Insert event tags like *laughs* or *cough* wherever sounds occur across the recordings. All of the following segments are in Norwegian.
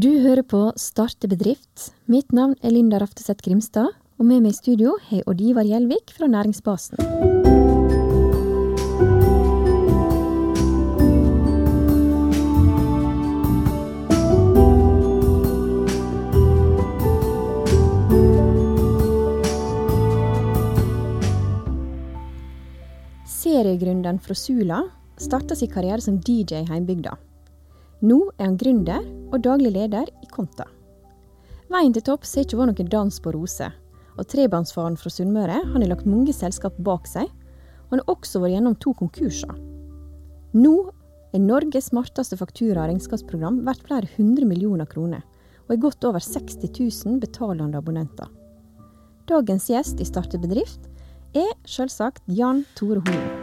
Du hører på Starte bedrift. Mitt navn er Linda Rafteseth Grimstad, og med meg i studio har Odd Ivar Gjelvik fra Næringsbasen. Seriegründeren fra Sula starta sin karriere som DJ i heimbygda. Nå er han gründer og daglig leder i Konta. Veien til topps har ikke vært noen dans på roser, og trebarnsfaren fra Sunnmøre har lagt mange selskap bak seg, og han har også vært gjennom to konkurser. Nå er Norges smarteste faktura- og regnskapsprogram verdt flere hundre millioner kroner, og er godt over 60 000 betalende abonnenter. Dagens gjest i Startet bedrift er selvsagt Jan Tore Holen.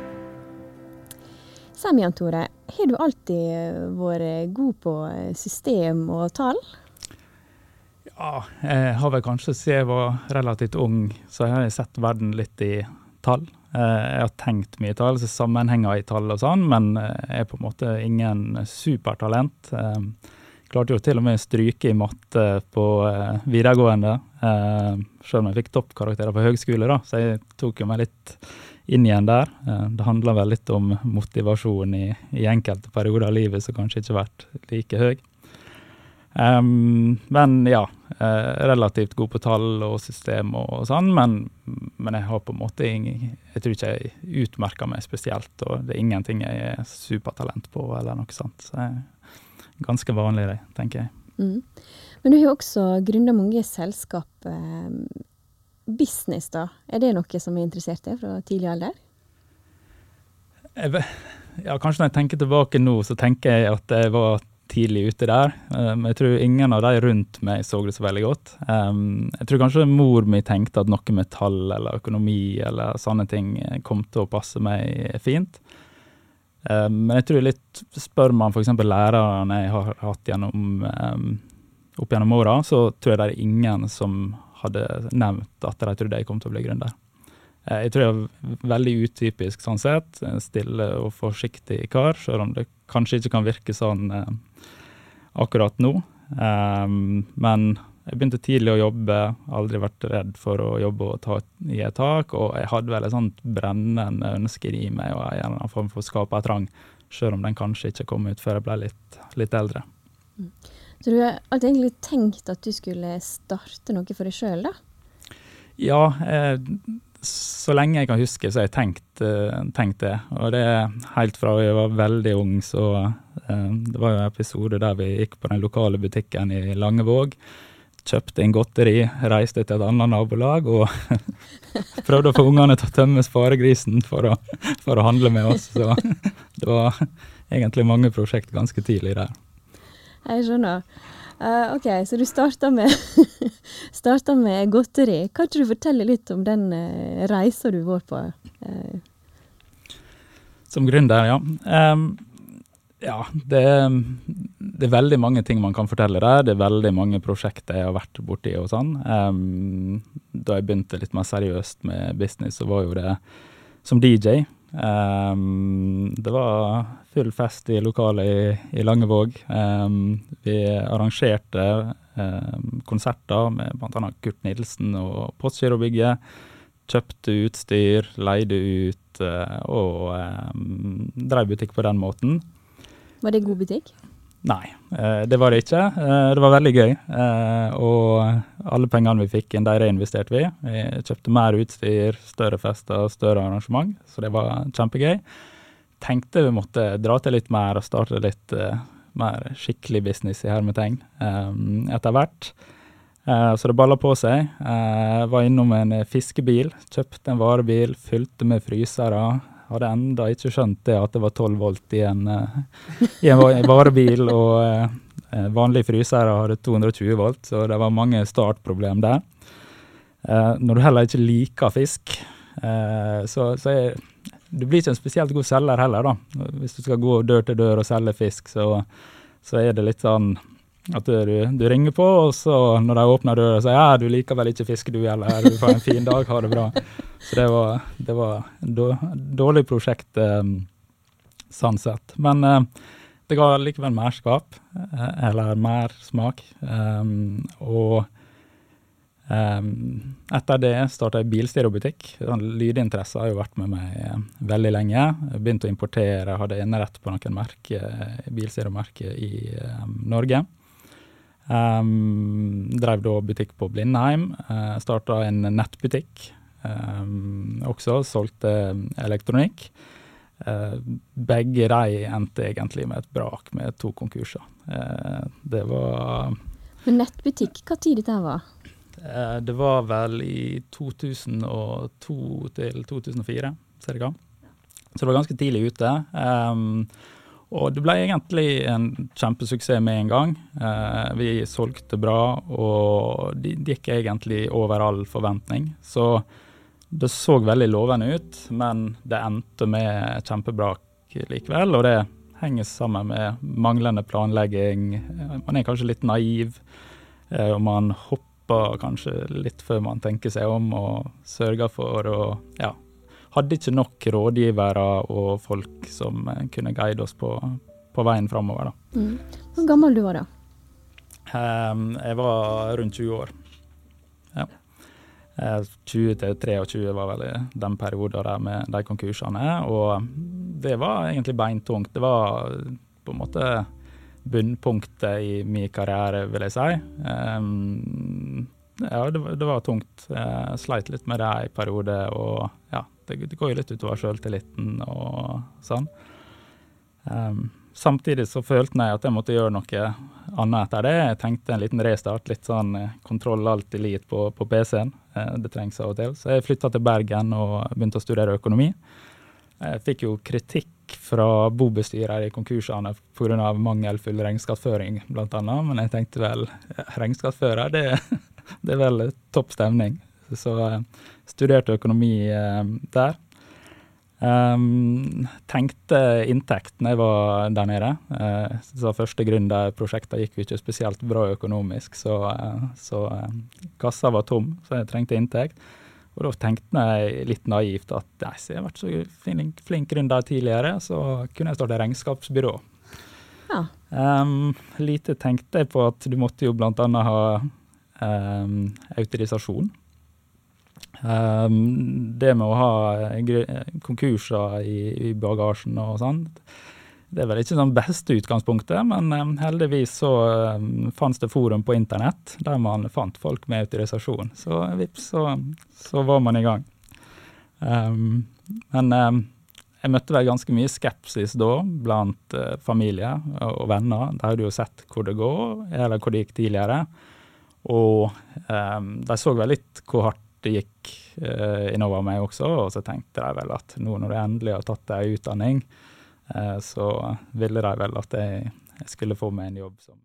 Si meg, Jan Tore, har du alltid vært god på system og tall? Ja, jeg har vel kanskje siden jeg var relativt ung, så jeg har sett verden litt i tall. Jeg har tenkt mye tall, så sammenhenger i tall og sånn, men jeg er på en måte ingen supertalent. Jeg klarte jo til og med å stryke i matte på videregående, selv om jeg fikk toppkarakterer på høgskole, da, så jeg tok jo meg litt inn igjen der. Det handler vel litt om motivasjon i, i enkelte perioder av livet som kanskje ikke har vært like høy. Um, men ja, uh, relativt god på tall og system og sånn, men, men, jeg har på en måte Jeg tror ikke jeg utmerker meg spesielt, og det er ingenting jeg er supertalent på eller noe sånt. Så jeg er ganske vanlig, det, tenker jeg. Mm. Men du har jo også gründa mange selskap. Eh, business, da, er det noe som er interessert i fra tidlig alder? Jeg, ja, kanskje når jeg tenker tilbake nå, så tenker jeg at jeg var tidlig ute der. Um, jeg tror ingen av de rundt meg så det så veldig godt. Um, jeg tror kanskje mor mi tenkte at noe med tall eller økonomi eller sånne ting kom til å passe meg fint. Um, men jeg tror litt Spør man f.eks. lærerne jeg har hatt gjennom, opp gjennom åra, så tror jeg det er ingen som hadde nevnt at de trodde jeg kom til å bli gründer. Uh, jeg tror jeg er veldig utypisk sånn sett. Stille og forsiktig kar, selv om det kanskje ikke kan virke sånn eh, akkurat nå. Um, men jeg begynte tidlig å jobbe, aldri vært redd for å jobbe og ta i et tak. Og jeg hadde vel et sånt brennende ønske i meg og en eller annen form for skapertrang, selv om den kanskje ikke kom ut før jeg ble litt, litt eldre. Mm. Så du har alltid egentlig tenkt at du skulle starte noe for deg sjøl, da? Ja, eh, så lenge jeg kan huske, så har jeg tenkt, uh, tenkt, det. Og det er helt fra jeg var veldig ung, så eh, Det var jo en episode der vi gikk på den lokale butikken i Langevåg. Kjøpte inn godteri, reiste til et annet nabolag og *laughs* prøvde å få ungene til å tømme sparegrisen for å, for å handle med oss. Så det var egentlig mange prosjekt ganske tidlig der. Jeg skjønner. Uh, OK, så du starta med, *laughs* med godteri. Kan ikke du fortelle litt om den uh, reisa du var på? Uh. Som gründer, ja. Um, ja, det, det, er veldig mange ting man kan fortelle der. Det er veldig mange prosjekter jeg har vært borti og sånn. Um, da jeg begynte litt mer seriøst med business, så var jo det som DJ. Um, det var full fest i lokalet i, i Langevåg. Um, vi arrangerte um, konserter med bl.a. Kurt Nilsen og Postgirobygget. Kjøpte utstyr, leide ut uh, og drev butikk på den måten. Var det god butikk? Nei, eh, det var det ikke. Eh, det var veldig gøy. Eh, og alle pengene vi fikk inn, de reinvesterte vi. Vi kjøpte mer utstyr, større fester, større arrangement, så det var kjempegøy. Tenkte vi måtte dra til litt mer og starte litt mer skikkelig business i hermetegn etter hvert. Så det balla på seg. Jeg var innom en fiskebil, kjøpte en varebil, fylte med frysere hadde enda ikke skjønt det at det var 12 volt i en, uh, i en varebil, og uh, vanlige frysere hadde 220 volt, så det var mange startproblem der. Når du heller ikke liker fisk, så, så er, du blir ikke en spesielt god selger heller, da. Hvis du skal gå dør til dør og selge fisk, så, så er det litt sånn at du, du, ringer på, og så når de åpner døra, sier ja, du liker vel ikke fiske du heller, du får en fin dag, ha det bra. Så det var, det var dårlig prosjekt um, sånn sett. Men uh, det ga likevel merskap, eller mersmak. Um, og Um, etter det starta jeg bilstereobutikk. Sånn lydinteresse har jo vært med meg uh, veldig lenge. Jeg begynte å importere, hadde enerett på noen merke, bilstereomerker i Norge. Um, drev da butikk på Blindheim. Uh, starta en nettbutikk um, også, solgte elektronikk. Uh, begge de endte egentlig med et brak, med to konkurser. Uh, det var Men nettbutikk, hva tid dette var? Eh, det var vel i 2002 til 2004, ca. Så det var ganske tidlig ute. Um, og det ble egentlig en kjempesuksess med en gang. Eh, vi solgte bra, og det gikk egentlig over all forventning. Så det så veldig lovende ut, men det endte med kjempebrak likevel. Og det henger sammen med manglende planlegging. Man er kanskje litt naiv, eh, og man hopper kanskje litt før man tenker seg om, og sørger for å Ja. Hadde ikke nok rådgivere og folk som kunne guide oss på, på veien framover. Mm. Hvor gammel du var da? Um, jeg var rundt 20 år. Ja. 20 til 23 var vel den perioden der med de konkursene. Og det var egentlig beintungt. Det var på en måte bunnpunktet i min karriere, vil jeg si. Um, ja, det, det, var tungt. Jeg sleit litt med det i periode, og ja, det, går jo litt utover sjøltilliten og sånn. Um, samtidig så følte jeg at jeg måtte gjøre noe annet etter det. Jeg tenkte en liten restart, litt sånn eh, kontroll alt litt på, på PC-en. Eh, det trengs av og til. Så jeg flytta til Bergen og begynte å studere økonomi. Jeg fikk jo kritikk fra bobestyrer i konkursene pga. mangelfull regnskapsføring, bl.a. Men jeg tenkte vel regnskapsfører, det, *laughs* det, er vel topp stemning. Så jeg studerte økonomi eh, der. Um, tenkte inntekt når jeg var der nede. Uh, så første gründerprosjektet gikk jo ikke spesielt bra økonomisk, så, uh, så uh, kassa var tom, så jeg trengte inntekt. Og da tenkte jeg litt naivt at nei, jeg har vært så flink, flink gründer tidligere, så kunne jeg starte regnskapsbyrå. Ja. Um, lite tenkte jeg på at du måtte jo bl.a. ha um, autorisasjon. Um, det med å ha konkurser i, i bagasjen og sånn, det er vel ikke sånn beste utgangspunktet, men um, heldigvis så um, fantes det forum på internett der man fant folk med autorisasjon. Så vips, så, så var man i gang. Um, men jeg møtte vel ganske mye skepsis da blant uh, familie og venner. De hadde jo sett hvor det går, eller hvor det gikk tidligere. Og de så vel litt hvor hardt det gikk uh, innover meg også, og så tenkte de vel at nå når du endelig har tatt deg utdanning, Eh, så ville de vel at jeg, jeg skulle få meg en jobb som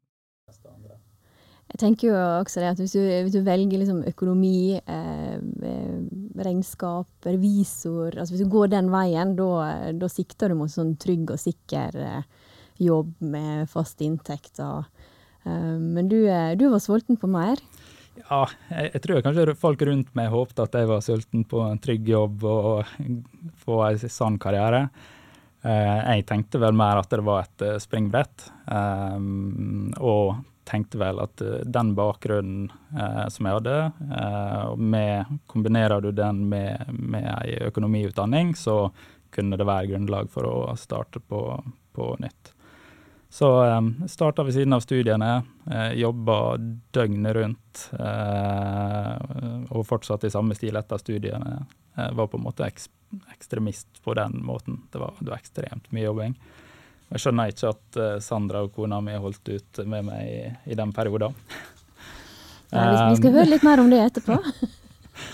jeg tenker jo også det at hvis du, hvis du velger liksom økonomi, eh, eh, regnskap, revisor altså Hvis du går den veien, da sikter du mot sånn trygg og sikker eh, jobb med fast inntekt. Og, eh, men du, eh, du, var sulten på mer? Ja, jeg, tror kanskje folk rundt meg håpte at jeg var sulten på en trygg jobb og få en sann karriere. Eh, jeg tenkte vel mer at det var et eh, springbrett, um, og tenkte vel at den bakgrunnen som jeg hadde, med, kombinerer du den med, med ei økonomiutdanning, så kunne det være grunnlag for å starte på, på nytt. Så um, starta ved siden av studiene, uh, jobba døgnet rundt, uh, og fortsatte i samme stil etter studiene. Uh, var på en måte eks ekstremist på den måten. Det var, det var ekstremt mye jobbing. Jeg skjønner ikke at uh, Sandra og kona mi holdt ut med meg i, i den perioden. Ja, vi skal høre litt mer om det etterpå.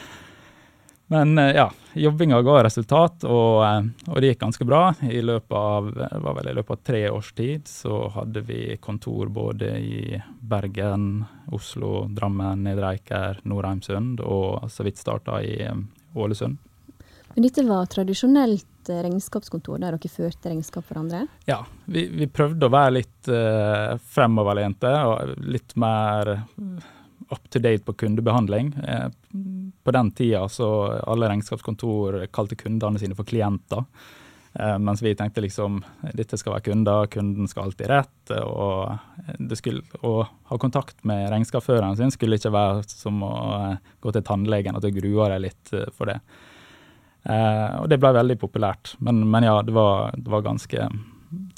*laughs* Men uh, ja, jobbinga ga resultat, og, uh, og, det gikk ganske bra. I løpet av, var vel i løpet av tre års tid så hadde vi kontor både i Bergen, Oslo, Drammen, Nedre Eiker, Nordheimsund, og så vidt starta i Ålesund. Men dette var tradisjonelt eh, regnskapskontor der dere førte regnskap for andre? Ja, vi, vi prøvde å være litt uh, fremoverlente og litt mer up to date på kundebehandling. Eh, på den tida så alle regnskapskontor kalte kundene sine for klienter. Uh, mens vi tenkte liksom dette skal være kunder, kunden skal alltid rett. Og, skulle, å ha kontakt med regnskapsføreren sin skulle ikke være som å uh, gå til tannlegen, at du gruer deg litt for det. og det ble veldig populært. Men, men ja, det var, det var, ganske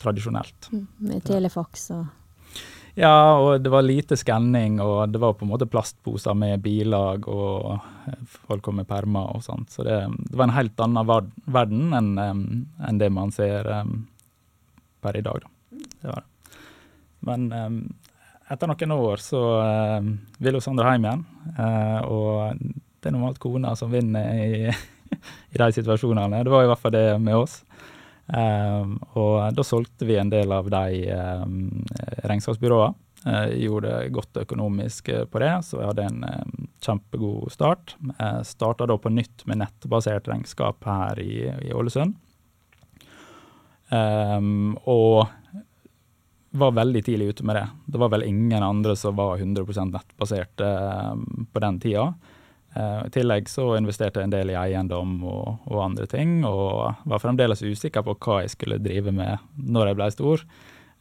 tradisjonelt. Mm, med telefax og ja, og det var lite skanning, og det var på en måte plastposer med bilag, og eh, folk kom med permer og sånt. Så det, det var en helt annen verden enn en det man ser per i dag, da. Det var det. Men etter noen år så vil jo Sandra hjem igjen, uh, og det er normalt kona som vinner i, *laughs* i de situasjonene. Det var i hvert fall det med oss. Um, og da solgte vi en del av de um, regnskapsbyråene. Uh, gjorde godt økonomisk uh, på det, så vi hadde en um, kjempegod start. Uh, Starta da på nytt med nettbasert regnskap her i, i Ålesund. Um, og var veldig tidlig ute med det. Det var vel ingen andre som var 100% nettbasert på den tida. Uh, I tillegg så investerte jeg en del i eiendom og, og, andre ting, og var fremdeles usikker på hva jeg skulle drive med når jeg ble stor.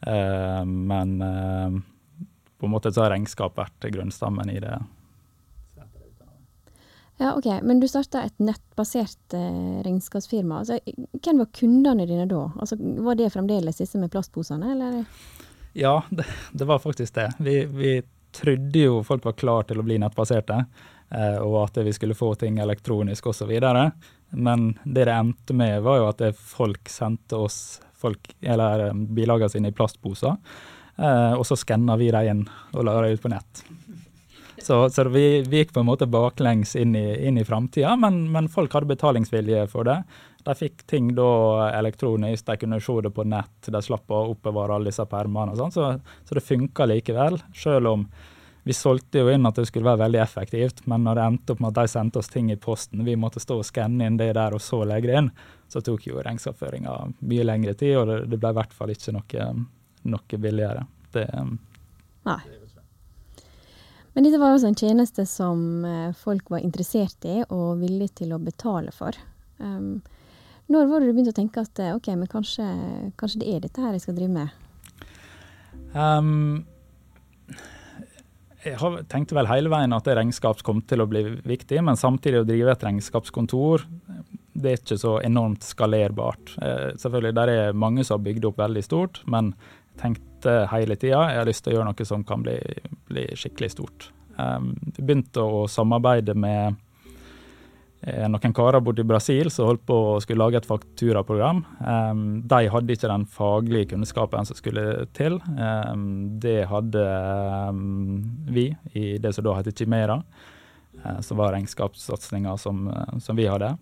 Uh, men uh, på en måte så har regnskap vært grunnstammen i det. Ja, ok. Men du starta et nettbasert regnskapsfirma. Altså, hvem var kundene dine da? Altså, var det fremdeles disse med plastposene, eller? Ja, det, det var faktisk det. Vi, vi trodde jo folk var klar til å bli nettbaserte. Eh, og at vi skulle få ting elektronisk osv. Men det det endte med, var jo at folk sendte oss folk, eller eh, bilagene sine i plastposer. Eh, og så skanna vi dem inn og la dem ut på nett. Så, så vi, vi, gikk på en måte baklengs inn i, inn i framtida, men, men, folk hadde betalingsvilje for det. De fikk ting da elektronisk, de kunne se det på nett, de slapp å oppbevare alle disse permene. og sånn, så, så, det funka likevel, selv om vi solgte jo inn at det skulle være veldig effektivt, men når det endte opp med at de sendte oss ting i posten, vi måtte stå og skanne inn det der og så legge det inn, så tok jo regnskapsføringa mye lengre tid, og det, det ble i hvert fall ikke noe, noe billigere. Det, Nei. Men dette var også en tjeneste som eh, folk var interessert i og villige til å betale for. Um, når var det du begynte å tenke at eh, ok, men kanskje, kanskje det er dette her jeg skal drive med? Um, jeg har tenkte vel hele veien at regnskap kom til å bli viktig, men samtidig å drive et regnskapskontor det er ikke så enormt skalerbart. Eh, selvfølgelig, Der er mange som har bygd opp veldig stort, men jeg tenkte hele tida jeg har lyst til å gjøre noe som kan bli, bli skikkelig stort. Um, vi begynte å samarbeide med Eh, noen karer borte i Brasil som holdt på å skulle lage et fakturaprogram. De hadde ikke den faglige kunnskapen som skulle til. Det hadde vi i det som da heter Chimera, uh, som var regnskapssatsinga som, som, vi hadde.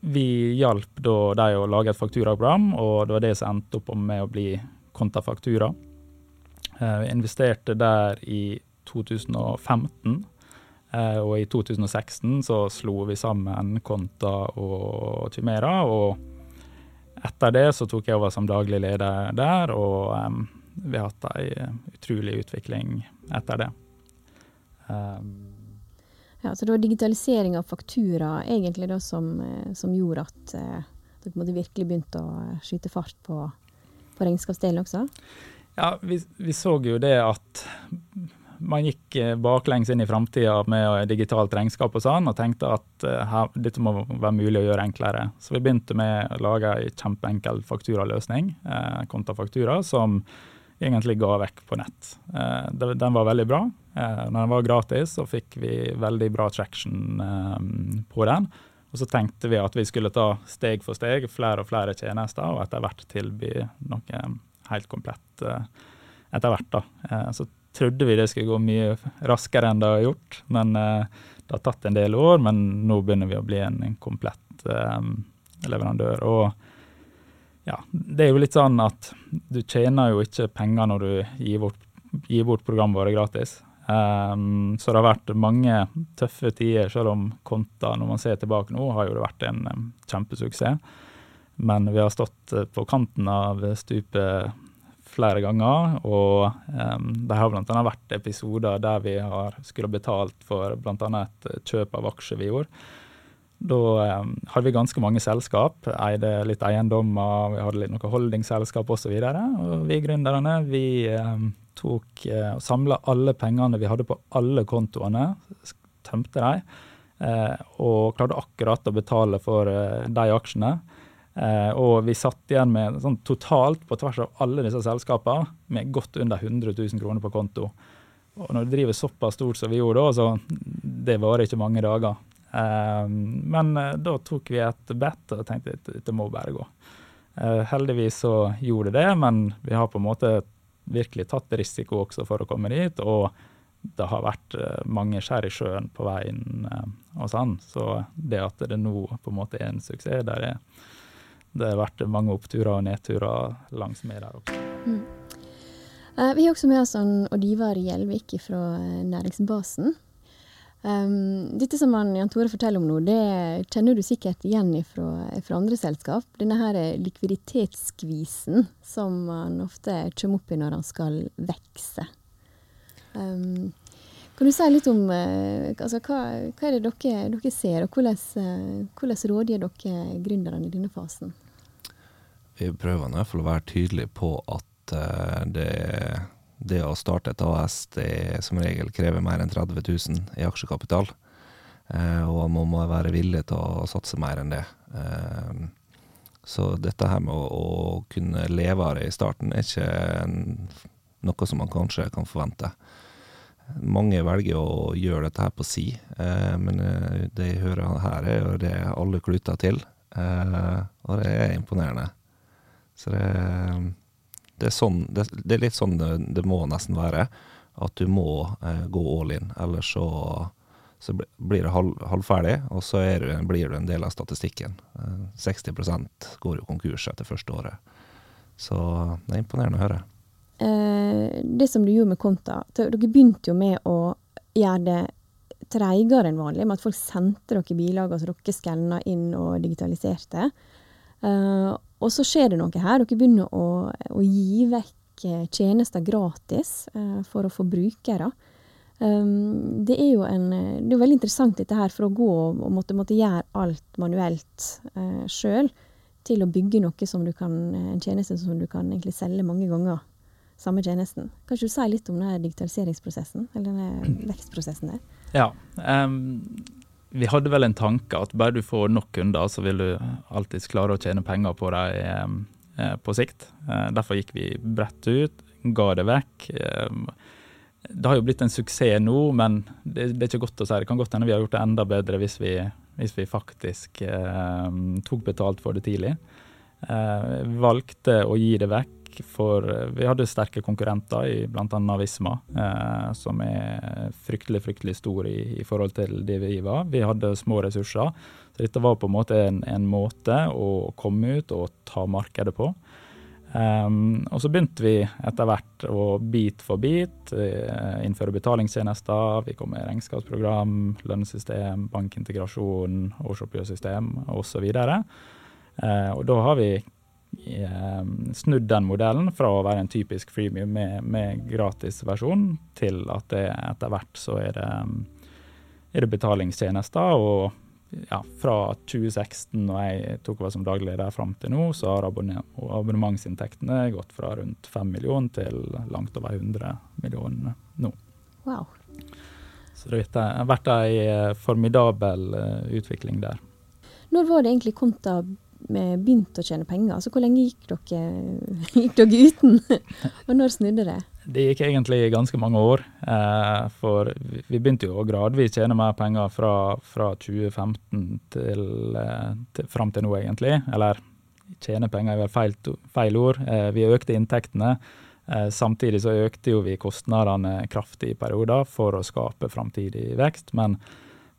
vi hjalp da de å lage et fakturaprogram, og det var det som endte opp med å bli Kontafaktura. Vi investerte der i 2015. Eh, og i 2016 så slo vi sammen Konta og Chimera, og etter det så tok jeg over som daglig leder der, og um, vi har hatt ei utrolig utvikling etter det. Um, ja, Så det var digitalisering av faktura egentlig da som, eh, som gjorde at uh, dere virkelig begynte å skyte fart på, på regnskapsdelen også? Ja, vi, vi så jo det at man gikk eh, baklengs inn i framtida med digitalt regnskap og sånn, og tenkte at uh, her, dette må være mulig å gjøre enklere. Så vi begynte med å lage ei kjempeenkel fakturaløsning, eh, kontafaktura, som egentlig ga vekk på nett. Eh, den var veldig bra. Eh, når den var gratis, så fikk vi veldig bra traction på den. Og så tenkte vi at vi skulle ta steg for steg flere og flere tjenester, og etter hvert tilby noe helt komplett etter hvert. da. Så trodde vi det skulle gå mye raskere enn det har gjort. Men uh, det har tatt en del år, men nå begynner vi å bli en, en komplett um, leverandør. Og ja, det er jo litt sånn at du tjener jo ikke penger når du gir bort, gir bort programvare gratis. Um, så det har vært mange tøffe tider, selv om Konta, når man ser tilbake nå, har jo det vært en um, kjempesuksess. Men vi har stått på kanten av stupet flere ganger. Og um, det har bl.a. vært episoder der vi har skulle betalt for bl.a. et kjøp av aksjer vi gjorde. da um, hadde vi ganske mange selskap, eide litt eiendommer, vi hadde litt noen holdingselskap osv. Og, så og vi gründerne vi um, tok uh, samla alle pengene vi hadde på alle kontoene, tømte dem, uh, og klarte akkurat å betale for uh, de aksjene. Uh, og vi satt igjen med sånn totalt på tvers av alle disse selskapene med godt under 100 000 kroner på konto. Og når du driver såpass stort som vi gjorde da, så det varer ikke mange dager. Ehm, men eh, da tok vi et bet og tenkte at det må bare gå. Eh, heldigvis så gjorde det det, men vi har på en måte virkelig tatt risiko også for å komme dit. Og det har vært eh, mange skjær i sjøen på veien og sånn. Så det at det nå på en måte er en suksess, der er, det har vært mange oppturer og nedturer langs med der også. Mm. Vi har også med oss Odd Ivar Gjelvik fra Næringsbasen. Um, dette som han, Jan Tore forteller om nå, det kjenner du sikkert igjen fra, fra andre selskap. Denne her likviditetsskvisen som han ofte kommer opp i når han skal vokse. Um, kan du si litt om uh, altså, hva, hva, er det dere, dere ser, og hvordan, uh, hvordan rådgir dere gründerne i denne fasen? Vi prøver i hvert fall å være tydelige på at uh, det det å starte et AS det som regel krever mer enn 30 000 i aksjekapital. Eh, og man må være villig til å satse mer enn det. Eh, så dette her med å, å, kunne leve av det i starten er ikke noe som man kanskje kan forvente. Mange velger å gjøre dette her på si, eh, men eh, det jeg hører her, er jo det alle kluter til. Eh, og det er imponerende. Så det det er, sånn, det, det er litt sånn det, det, må nesten være. At du må gå all in, ellers så, så blir det halv, halvferdig, og så du, blir du en del av statistikken. Eh, 60% går jo konkurs etter første året. Så det er imponerende å høre. Eh, det som du gjorde med Konta, dere begynte jo med å gjøre det treigere enn vanlig, med at folk sendte dere bilager som dere skanna inn og digitaliserte. Uh, og så skjer det noe her. Dere begynner å, å gi vekk eh, tjenester gratis for å få brukere. Det er jo en, det er veldig interessant dette her, for å gå og måtte, måtte gjøre alt manuelt uh, sjøl, til å bygge noe som du kan, en tjeneste som du kan selge mange ganger. Samme tjenesten. Kan ikke du si litt om denne digitaliseringsprosessen, eller denne *clears throat* vekstprosessen der? Ja, um, vi hadde vel en tanke at bare du får nok kunder, så vil du alltids klare å tjene penger på dem eh, eh, på sikt. Eh, derfor gikk vi bredt ut, ga det vekk. Det har jo blitt en suksess nå, men det, det er ikke godt å si. Det kan godt hende vi har gjort det enda bedre hvis vi, hvis vi faktisk tok betalt for det tidlig. valgte å gi det vekk for eh, vi hadde sterke konkurrenter i bl.a. Visma, eh, som er fryktelig fryktelig stor i, i, forhold til det vi var. Vi hadde små ressurser. Så dette var på en måte en, en måte å komme ut og ta markedet på. Um, og så begynte vi etter hvert å bit for bit uh, innføre betalingstjenester. Vi kom med regnskapsprogram, lønnssystem, bankintegrasjon, årsoppgjørssystem osv. Uh, og da har vi snudd den modellen fra å være en typisk freemium med, med gratis versjon, til at det etter hvert så er det, er det betalingstjenester. Og ja, fra 2016, når jeg tok over som daglig leder fram til nå, så har abonnementsinntektene gått fra rundt 5 millioner til langt over 100 millioner nå. Wow. Så det har vært ei formidabel eh, utvikling der. Når var det egentlig Konta begynte å tjene penger. Altså, hvor lenge gikk dere, *laughs* gikk dere uten, *laughs* og når snudde det? Det gikk egentlig ganske mange år. Eh, for vi begynte jo å gradvis tjene mer penger fra, fra 2015 til, eh, til, fram til nå, egentlig. Eller tjene penger er vel feil, feil ord. Eh, vi økte inntektene. Eh, samtidig så økte jo vi kostnadene kraftig i perioder for å skape framtidig vekst. Men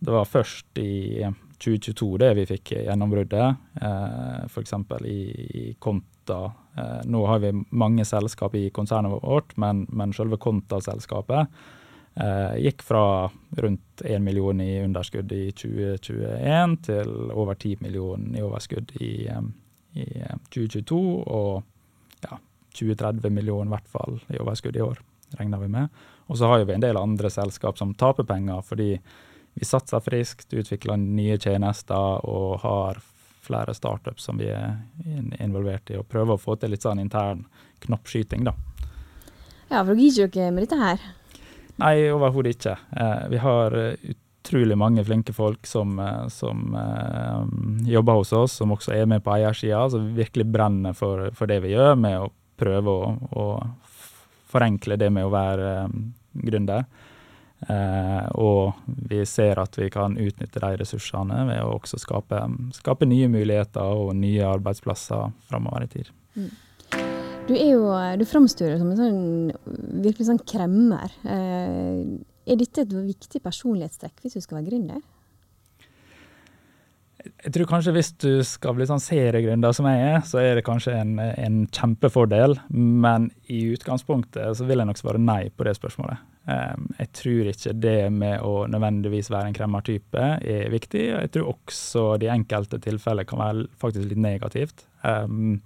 det var først i 2022 det vi fikk gjennombruddet. Eh, F.eks. I, Konta. Eh, nå har vi mange selskap i konsernet vårt, men, men selve Konta-selskapet eh, gikk fra rundt 1 million i underskudd i 2021 til over 10 millioner i overskudd i, eh, i 2022. Og ja, 20-30 millioner i hvert fall i overskudd i år, regner vi med. Og så har vi en del andre selskap som taper penger fordi vi satser friskt, utvikler nye tjenester og har flere startups som vi er involvert i, og prøver å få til litt sånn intern knoppskyting, da. Ja, for dere gir ikke med dette her? Nei, overhodet ikke. Eh, vi har utrolig mange flinke folk som, eh, som eh, jobber hos oss, som også er med på eiersida, som virkelig brenner for, for, det vi gjør, med å prøve å, å forenkle det med å være eh, gründer. Eh, og vi ser at vi kan utnytte de ressursene ved å også skape, skape nye muligheter og nye arbeidsplasser framover i tid. Mm. Du er jo, du framstår som en sånn, virkelig sånn kremmer. Eh, er dette et viktig personlighetstrekk hvis du skal være gründer? Jeg tror kanskje hvis du skal bli sånn seriegründer som jeg er, så er det kanskje en, en, kjempefordel. Men i utgangspunktet så vil jeg nok svare nei på det spørsmålet. Um, jeg tror ikke det med å nødvendigvis være en kremmertype er viktig. Jeg tror også de enkelte tilfeller kan være faktisk litt negativt. Um,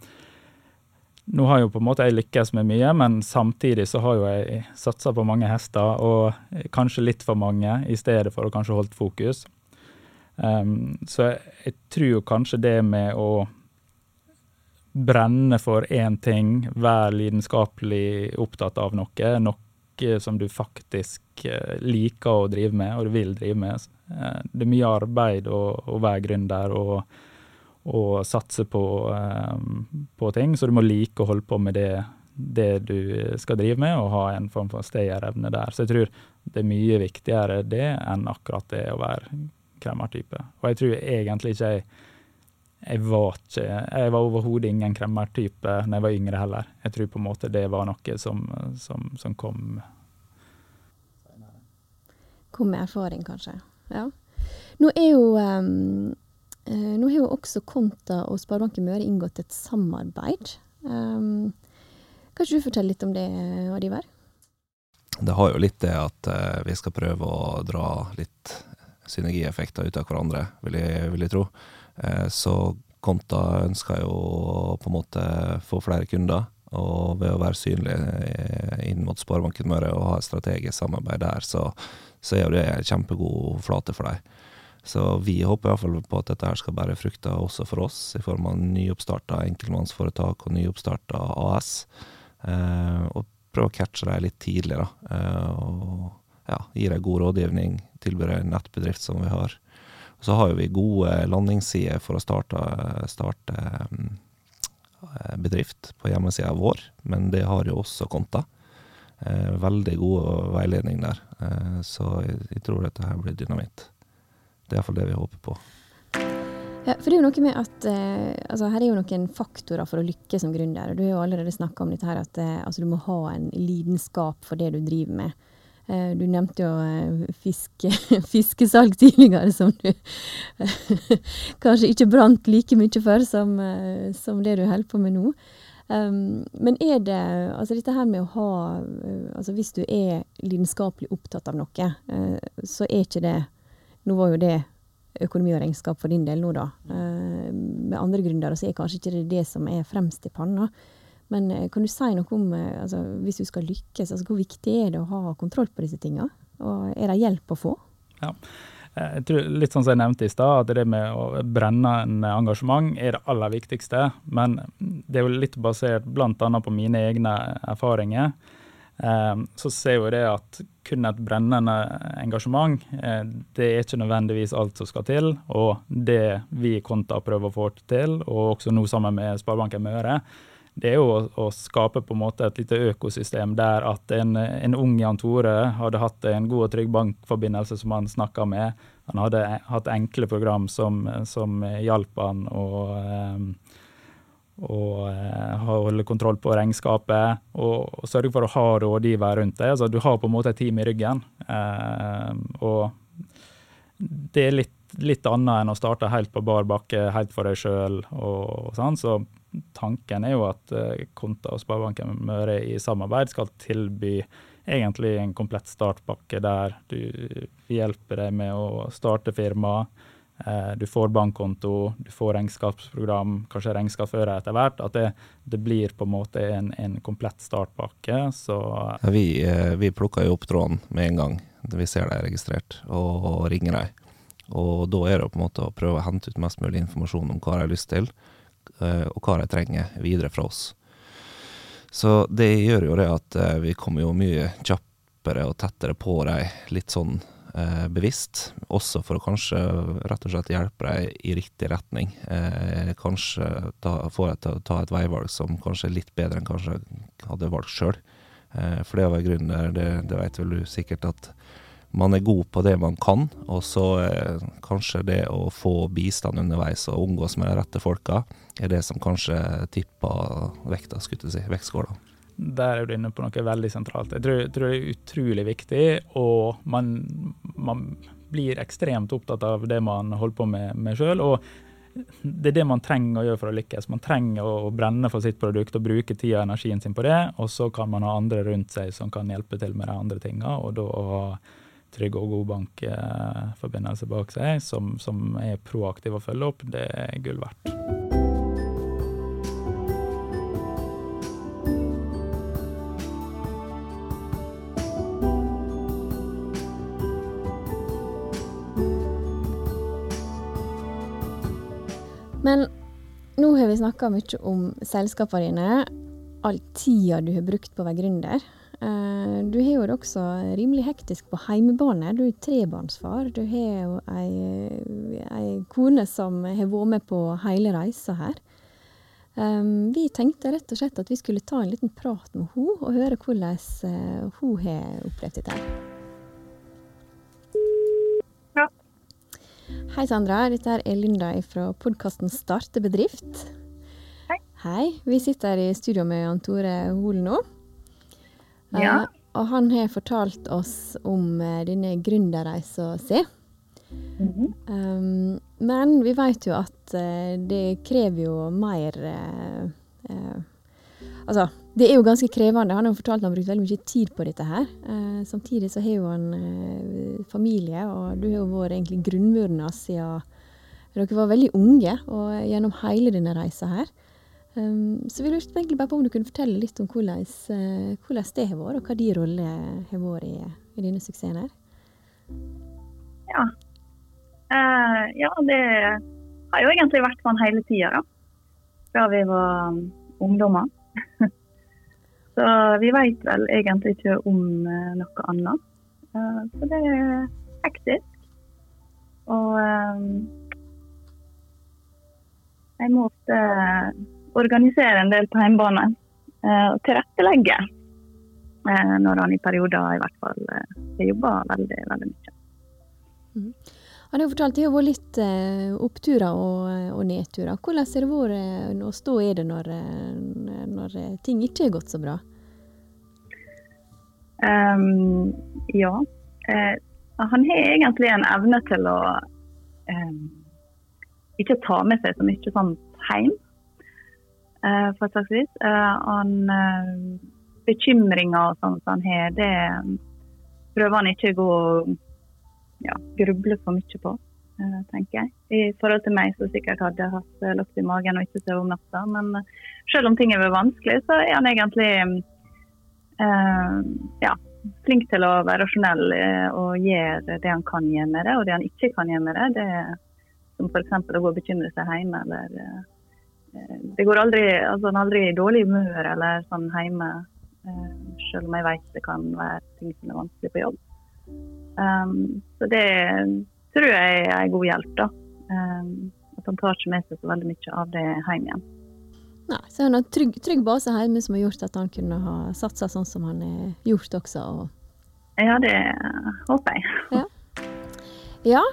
nå har jo på en måte jeg lykkes med mye, men samtidig så har jo jeg satsa på mange hester, og kanskje litt for mange, i stedet for å kanskje holdt fokus. Um, så jeg, jeg tror jo kanskje det med å brenne for én ting, være lidenskapelig opptatt av noe, noe som du faktisk uh, liker å drive med, og du vil drive med. Uh, det er mye arbeid å, å være gründer og, og satse på, på, ting, så du må like å holde på med det, det du skal drive med, og ha en form for stayerevne der. Så jeg tror det er mye viktigere det enn akkurat det å være kremmertype. Og jeg tror egentlig ikke jeg jeg var ikke Jeg var overhodet ingen kremmertype da jeg var yngre heller. Jeg tror på en måte det var noe som, som, som kom Kom med erfaring, kanskje. Ja. Nå er jo um, Nå har jo også Konta og Sparebanken Møre inngått et samarbeid. Um, kan ikke du fortelle litt om det, Adiver? Det har jo litt det at uh, vi skal prøve å dra litt synergieffekter ut av hverandre, vil jeg, vil jeg tro. Eh, så Konta ønska jo å på en måte få flere kunder. Og ved å være synlig eh, inn mot Sparebanken Møre og ha et strategisk samarbeid der, så, så er jo det en kjempegod flate for dem. Så vi håper iallfall på at dette her skal bære frukter også for oss, i form av nyoppstarta enkeltmannsforetak og nyoppstarta AS. Eh, og prøve å catche dem litt tidlig, da. Eh, og ja, gi dem god rådgivning, tilby dem en nettbedrift som vi har. Så har vi gode landingssider for å starte, starte eh, bedrift på hjemmesida vår, men det har jo også konta. Eh, veldig god veiledning der, eh, så jeg tror dette her blir dynamitt. Det er iallfall det vi håper på. Ja, for det er jo noe med at eh, altså Her er jo noen faktorer for å lykkes som gründer. Du har jo allerede snakka om dette her at eh, altså du må ha en lidenskap for det du driver med. Eh, du nevnte jo eh, fiske, *laughs* fiskesalg tidligere, som du *laughs* kanskje ikke brant like mye for som, eh, som det du holder på med nå. Um, men er det Altså dette her med å ha Altså hvis du er lidenskapelig opptatt av noe, så er ikke det Nå var jo det økonomi og regnskap for din del nå, da. Med andre gründere så er kanskje ikke det det som er fremst i panna. Men eh, kan du si noe om, eh, altså, hvis du skal lykkes, altså, hvor viktig er det å ha kontroll på disse tingene? Og er det hjelp å få? Ja. Eh, jeg tror litt sånn som jeg nevnte i stad, at det med å brenne en engasjement er det aller viktigste. Men det er jo litt basert bl.a. på mine egne erfaringer. Så ser jo det at kun et brennende engasjement, det er ikke nødvendigvis alt som skal til. Og det vi i Konta prøver å få til, og også nå sammen med Sparebanken Møre, det er jo å, å, skape på en måte et lite økosystem der at en, en ung Jan Tore hadde hatt en god og trygg bankforbindelse som han snakka med. Han hadde hatt enkle program som, som hjalp han å, å å holde kontroll på regnskapet, og, og sørge for å ha rådgiver rundt deg. Altså, du har på en måte et team i ryggen. Eh, og det er litt, litt annet enn å starte helt på bar bakke, helt for deg sjøl. Sånn, så tanken er jo at eh, Konta og Sparebanken Møre i samarbeid skal tilby egentlig en komplett startpakke der du hjelper deg med å starte firma. Eh, du får bankkonto, du får regnskapsprogram, kanskje regnskapsfører etter hvert. At det, det, blir på en måte en, en komplett startpakke. Ja, vi, eh, vi plukker jo opp tråden med en gang. vi ser de registrert, og, ringer dem. Og da er det på en måte å prøve å hente ut mest mulig informasjon om hva de har lyst til, og hva de trenger videre fra oss. Så det gjør jo det at eh, vi kommer jo mye kjappere og tettere på dem litt sånn eh, bevisst. Også for å kanskje rett og slett hjelpe dem i riktig retning. Eh, kanskje få dem til å ta et veivalg som kanskje er litt bedre enn kanskje hadde valgt sjøl. Eh, for det å være grunnen det, det vet vel du sikkert at man er god på det man kan, og så eh, kanskje det å få bistand underveis og omgås med de rette folka, er det som kanskje tipper vekta, skulle jeg si, vektskåla. Der er du inne på noe veldig sentralt. Jeg tror, tror det er utrolig viktig, og man, man, blir ekstremt opptatt av det man holder på med, med sjøl. det er det man trenger å gjøre for å lykkes. Man trenger å brenne for sitt produkt og bruke tida og energien sin på det, og så kan man ha andre rundt seg som kan hjelpe til med de andre tinga. Og da trygg og god bankforbindelse bak seg, som, som er proaktiv og følger opp, det er gull verdt. Men nå har vi snakka mye om selskapene dine, all tida du har brukt på å være gründer. Eh, du har jo det også rimelig hektisk på heimebane. Du er trebarnsfar. Du har jo ei, ei kone som har vært med på hele reisa her. Vi tenkte rett og slett at vi skulle ta en liten prat med henne og høre hvordan uh, hun har opplevd dette. Ja. Hei, Sandra. Dette er Linda fra podkasten Starte bedrift. Hei. Hei. Vi sitter i studio med Jan Tore Holen nå. Ja. Uh, og han har fortalt oss om uh, denne gründerreisa si. Mm -hmm. um, men vi vet jo at uh, det krever jo mer Altså, det er jo ganske krevende. Han har jo fortalt at han har brukt veldig mye tid på dette her. samtidig så har jo han familie, og du har jo vært egentlig grunnmuren hans siden dere var veldig unge, og gjennom hele denne reisa her. Um, så vi lurte egentlig bare på om du kunne fortelle litt om hvordan, uh, hvordan det har vært, og hva din rolle har vært i, i denne suksessen her? Ja. Uh, ja, det har jo egentlig vært sånn hele tida, da. Fra vi var um, ungdommer. *laughs* så vi veit vel egentlig ikke om uh, noe annet. Uh, så det er hektisk. Og um, jeg må ofte organisere en del på hjemmebane. Eh, og tilrettelegge. Eh, når han i perioder i hvert fall eh, har jobba veldig, veldig mye. Mm. Han har fortalt det har vært litt oppturer og, og, nedturer. Hvordan har det vært å stå i det når, når, ting ikke har gått så bra? Um, ja. Han har egentlig en evne til å um, ikke ta med seg så mye sånt hjem. Eh, på et slags vis. Eh, han, eh, bekymringer og sånt han har, det prøver han ikke å gå ja, gruble for mye på, tenker jeg. I forhold til meg som sikkert hadde hatt lukt i magen og ikke sove om natta. Men selv om ting er vanskelig, så er han egentlig ja, flink til å være rasjonell og gjøre det han kan gjøre med det, og det han ikke kan gjøre med det. det som f.eks. å gå og bekymre seg hjemme eller Eh, det går aldri, altså, aldri i dårlig humør eller sånn hjemme, eh, selv om jeg vet det kan være ting som er vanskelig på jobb. Um, så det tror jeg er en god hjelp, da. Um, at han tar ikke med seg så veldig mye av det hjem igjen. Nei, så han har trygg, trygg base hjemme som har gjort at han kunne ha satsa sånn som han har gjort også. Og... Ja, det håper jeg. Ja. ja.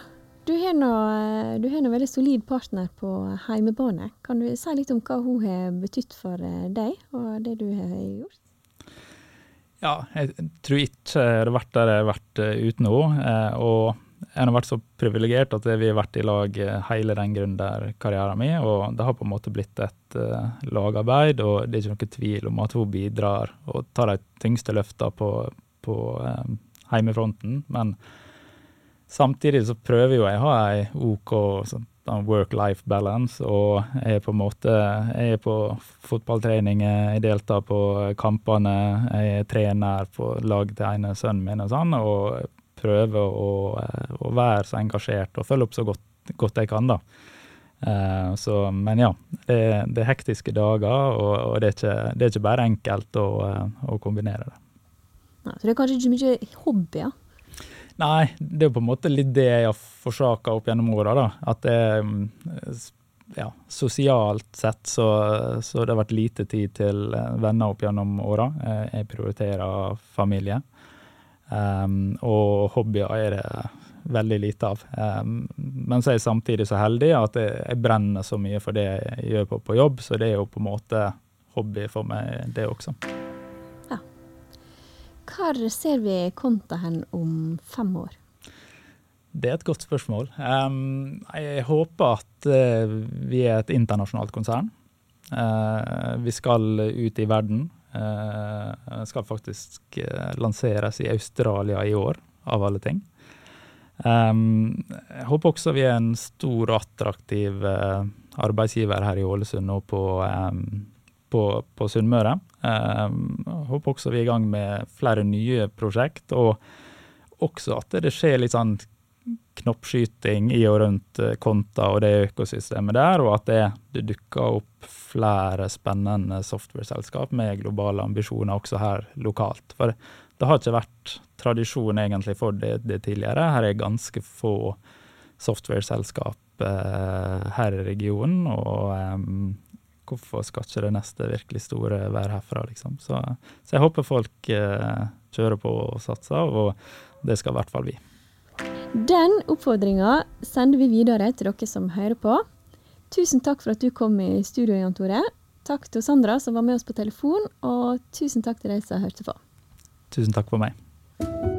Du har en veldig solid partner på heimebane. Kan du si litt om hva hun har betydd for eh, deg, og det du har gjort? Ja, jeg tror ikke det har vært der jeg har vært eh, uten henne. Eh, og jeg har vært så privilegert at vi har vært i lag hele den gründerkarrieren min. Og det har på en måte blitt et lagarbeid, og det er ikke noen tvil om at hun bidrar og tar de tyngste løftene på, på heimefronten. Men Samtidig så prøver jo jeg å ha ei OK sånn, work-life balance, og jeg er på en måte Jeg er på fotballtrening, jeg deltar på kampene, jeg er trener på lag til ene sønnen min og sånn, og prøver å, å være så engasjert og følge opp så godt, godt jeg kan, da. Uh, så, men ja, det, det, er hektiske dager, og, og det, er ikke, det, er ikke, bare enkelt å, å kombinere det. Nei, så det er kanskje ikke mye hobbyer? Nei, det er jo på en måte litt det jeg har forsaka opp gjennom åra. At det mm, ja, sosialt sett så, så det har vært lite tid til venner opp gjennom åra. Jeg prioriterer familie. Um, og hobbyer er det veldig lite av. Um, men så er jeg samtidig så heldig at jeg, jeg, brenner så mye for det jeg gjør på, på, jobb, så det er jo på en måte hobby for meg, det også. Hvor ser vi Konta hen om fem år? Det er et godt spørsmål. Um, jeg håper at uh, vi er et internasjonalt konsern. Uh, vi skal ut i verden. Uh, skal faktisk lanseres i Australia i år, av alle ting. Um, jeg håper også vi er en stor og attraktiv arbeidsgiver her i Ålesund og på, um, på, på Sunnmøre. Jeg håper også vi er i gang med flere nye prosjekt, og også at det skjer litt sånn knoppskyting i og rundt Konta og det økosystemet der, og at det, det dukker opp flere spennende software-selskap med globale ambisjoner også her lokalt. For det har ikke vært tradisjon egentlig for det, det tidligere. Her er ganske få software-selskap eh, her i regionen, og eh, hvorfor skal ikke det neste virkelig store være herfra, liksom. Så, så jeg håper folk eh, kjører på og satser, og det skal i hvert fall vi. Den oppfordringa sender vi videre til dere som hører på. Tusen takk for at du kom i studio, Jan Tore. Takk til Sandra som var med oss på telefon, og tusen takk til deg som hørte på. Tusen takk for meg.